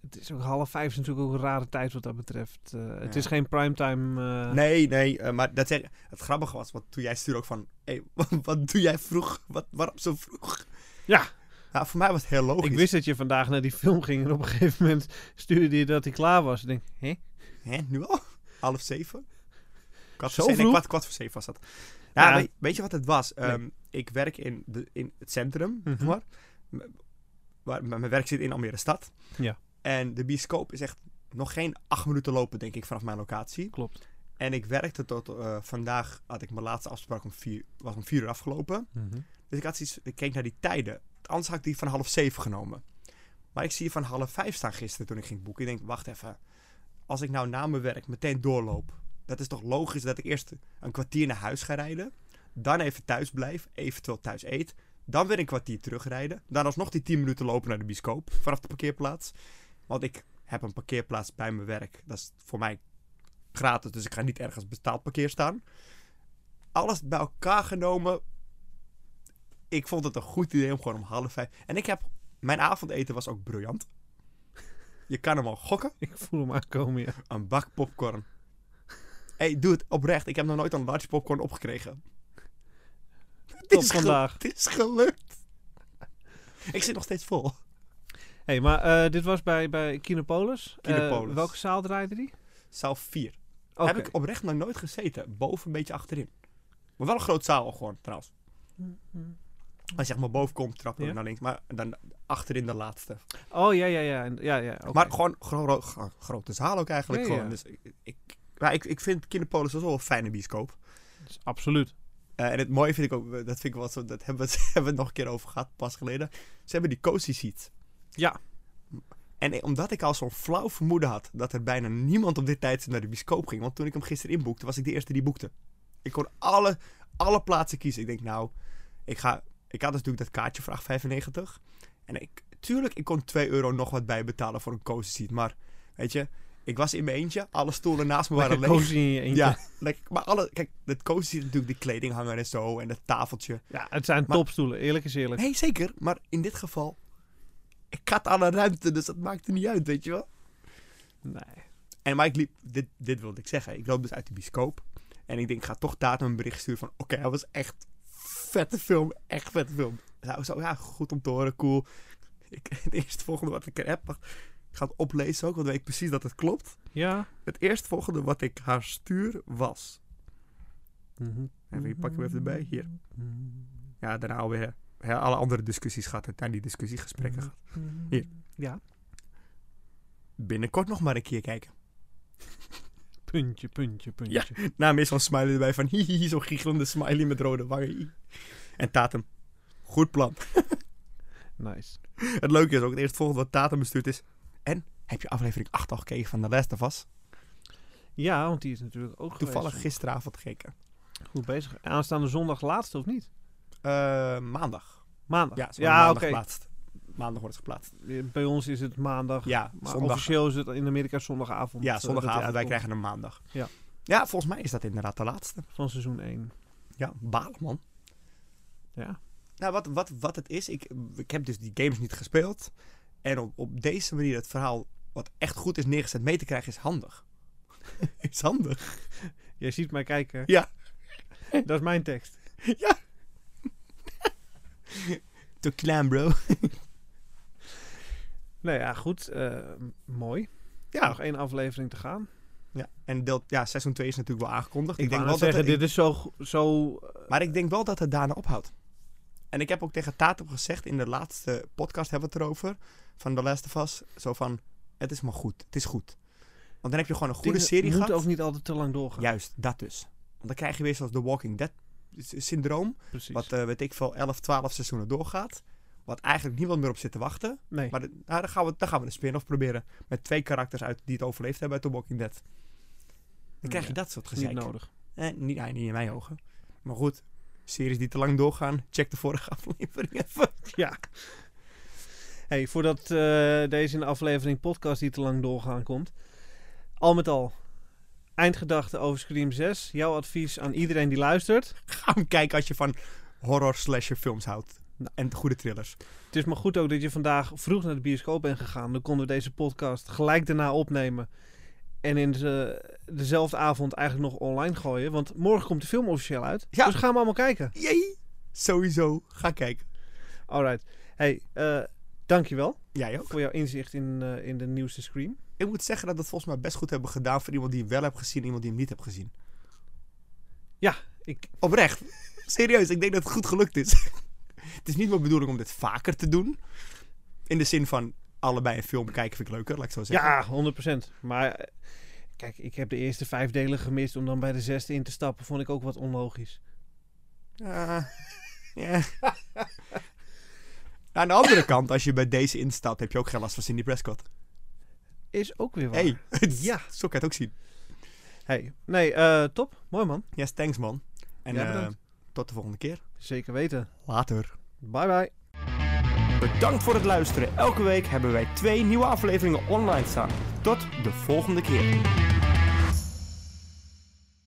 Het is ook half vijf is natuurlijk ook een rare tijd wat dat betreft. Eh, Het is geen primetime. eh Nee, nee, eh, maar dat zeg, het grappige was, want toen jij stuurde ook van, hé, [laughs] wat, wat doe jij vroeg? Wat, waarom zo vroeg? Ja. Ja, voor mij was het heel logisch. Ik wist dat je vandaag naar die film ging en op een gegeven moment stuurde je dat hij klaar was. Ik denk, hè? Hè, nu al? Half zeven? Kwart Zo voor zeven? Nee, kwart, kwart voor zeven was dat. Ja, Ja. Weet, weet je wat het was? Nee. Ehm, ik werk in, de, in het centrum, Mhm. maar. M- Waar, mijn werk zit in Almere stad. Ja. En de bioscoop is echt nog geen acht minuten lopen, denk ik, vanaf mijn locatie. Klopt. En ik werkte tot eh, vandaag, had ik mijn laatste afspraak om vier, was om vier uur afgelopen. Dus ik had zoiets, ik keek naar die tijden. Anders had ik die van half zeven genomen. Maar ik zie je van half vijf staan gisteren toen ik ging boeken. Ik denk, wacht even. Als ik nou na mijn werk meteen doorloop. Dat is toch logisch dat ik eerst een kwartier naar huis ga rijden. Dan even thuis blijf. Eventueel thuis eet. Dan weer een kwartier terugrijden. Dan alsnog die 10 minuten lopen naar de bioscoop. Vanaf de parkeerplaats. Want ik heb een parkeerplaats bij mijn werk. Dat is voor mij gratis. Dus ik ga niet ergens betaald parkeer staan. Alles bij elkaar genomen. Ik vond het een goed idee om gewoon om half vijf. En ik heb. Mijn avondeten was ook briljant. Je kan hem al gokken. [laughs] Ik voel hem aankomen, ja. Een bak popcorn. hey, doe het oprecht. Ik heb nog nooit een large popcorn opgekregen. [laughs] Tot vandaag. Het is gelukt. Ik zit nog steeds vol. hey, maar eh, dit was bij, bij Kinopolis. Eh, Kinopolis. welke zaal draaide die? Zaal 4. Oké. Heb ik oprecht nog nooit gezeten. Boven een beetje achterin. Maar wel een groot zaal gewoon, trouwens. Als je zeg maar boven komt, trappen Ja. naar links. Maar dan achterin de laatste. Oh, ja, ja, ja. En- ja, ja oké. Maar gewoon gro- gro- grote zaal ook eigenlijk. Ja, gewoon. ja. Dus ik, ik, maar ik, ik vind Kinderpolis wel een fijne bioscoop. Dus absoluut. Eh, en het mooie vind ik ook, dat vind ik wel zo, dat hebben we, [laughs] hebben we het nog een keer over gehad, pas geleden. Ze hebben die cozy seats. Ja. En omdat ik al zo'n flauw vermoeden had dat er bijna niemand op dit tijdstip naar de bioscoop ging. Want toen ik hem gisteren inboekte, was ik de eerste die boekte. Ik kon alle, alle plaatsen kiezen. Ik denk, nou, ik ga... Ik had dus natuurlijk dat kaartje voor 8,95. En ik, tuurlijk, ik kon 2 euro nog wat bijbetalen voor een cozy seat. Maar, weet je, ik was in mijn eentje. Alle stoelen naast me waren leeg. cozy in je eentje. Ja. Maar alle, kijk, het cozy seat natuurlijk die kledinghanger en zo. En het tafeltje. Ja, het zijn Maar- topstoelen. Eerlijk is eerlijk. Nee, zeker. Maar in dit geval, ik had alle ruimte, dus dat maakte niet uit, weet je wel. Nee. En maar ik liep, dit, dit wilde ik zeggen. Ik loop dus uit de bioscoop. En ik denk, ik ga toch datum een bericht sturen van... Oké, hij was echt vette film. Echt vette film. Zo, zo, ja, goed om te horen, cool. Ik, [laughs] het eerste volgende wat ik er heb... Ik ga het oplezen ook, want weet ik precies dat het klopt. Ja. Het eerste volgende wat ik haar stuur was... Even, ik pak hem even erbij. Hier. Ja, daarna alweer hè, alle andere discussies gehad. En daar die discussiegesprekken gehad. Hier. Ja. Binnenkort nog maar een keer kijken. [laughs] Puntje, puntje, puntje. Nou, meer zo'n smiley erbij van [laughs] hihihi, zo'n giechelende smiley met rode wangen. En Tatum, goed plan. [laughs] Nice. Het leuke is ook, het eerste volgende wat Tatum bestuurd is. En, heb je aflevering 8 al gekeken van The Last of Us? Ja, want die is natuurlijk ook Toevallig geweest. gisteravond gekeken. Goed bezig. Aanstaande zondag laatste of niet? Eh, maandag. Maandag. Ja, ja maandag geplaatst. Maandag wordt het geplaatst. Bij ons is het maandag. Ja, Maar zondag. officieel is het in Amerika zondagavond. Ja, eh, zondagavond. Wij krijgen hem maandag. Ja. Ja, volgens mij is dat inderdaad de laatste. Van seizoen 1. Ja, balen man. Ja. Nou, wat, wat, wat het is, ik, ik heb dus die games niet gespeeld. En op, op deze manier het verhaal, wat echt goed is neergezet, mee te krijgen, is handig. [laughs] is handig. Jij ziet mij kijken. Ja. Dat is mijn tekst. [laughs] [laughs] Te klein, bro. [laughs] Nou ja, goed. eh, mooi. Ja. Nog één aflevering te gaan. ja. En deel, ja, seizoen 2 is natuurlijk wel aangekondigd. Ik, Ik, denk wel dat zeggen, het, dit is zo... zo eh, Maar ik denk wel dat het daarna ophoudt. En ik heb ook tegen Tatum gezegd, in de laatste podcast hebben we het erover, van The Last of Us, zo van, het is maar goed, het is goed. Want dan heb je gewoon een goede dingen serie gehad. ook niet altijd te lang doorgaan. Juist, dat dus. Want dan krijg je weer zoals The Walking Dead syndroom, Precies. wat eh, weet ik veel, 11, 12 seizoenen doorgaat. Wat eigenlijk niemand meer op zit te wachten. nee. Maar de- nou, dan, gaan we, dan gaan we een spin-off proberen. Met twee karakters uit die het overleefd hebben uit The Walking Dead. Dan krijg je dat soort niet gezeik. nodig. Eh, niet, nee, niet in mijn ogen. Maar goed, series die te lang doorgaan, check de vorige [laughs] aflevering even. Ja. Hey, voordat eh, deze in de aflevering podcast die te lang doorgaan komt. Al met al, eindgedachte over Scream 6. Jouw advies aan iedereen die luistert. [laughs] Ga hem kijken als je van horror slasher films houdt. Nou. En goede thrillers. Het is maar goed ook dat je vandaag vroeg naar de bioscoop bent gegaan. Dan konden we deze podcast gelijk daarna opnemen. En in de, dezelfde avond eigenlijk nog online gooien. Want morgen komt de film officieel uit. Ja. Dus gaan we allemaal kijken. Jee! Sowieso, ga kijken. Alright. Hey, eh dankjewel Jij ook. voor jouw inzicht in, eh, in de nieuwste Scream. Ik moet zeggen dat we het volgens mij best goed hebben gedaan voor iemand die hem wel heeft gezien en iemand die hem niet heeft gezien. Ik, Oprecht. [laughs] Serieus, ik denk dat het goed gelukt is. [laughs] het is niet mijn bedoeling om dit vaker te doen. In de zin van, allebei een film kijken vind ik leuker, laat ik zo zeggen. Ja, 100%. Maar eh, kijk, ik heb de eerste vijf delen gemist om dan bij de zesde in te stappen. Vond ik ook wat onlogisch. Ja. [laughs] ja. Aan de andere kant, als je bij deze instapt, heb je ook geen last van Cindy Prescott. Is ook weer waar. Hey, [laughs] Ja. zo kan het ook zien. Hey. Nee, eh, top. Mooi man. Yes, thanks man. En Ja, eh, tot de volgende keer. Zeker weten. Later. Bye bye. Bedankt voor het luisteren. Elke week hebben wij twee nieuwe afleveringen online staan. Tot de volgende keer.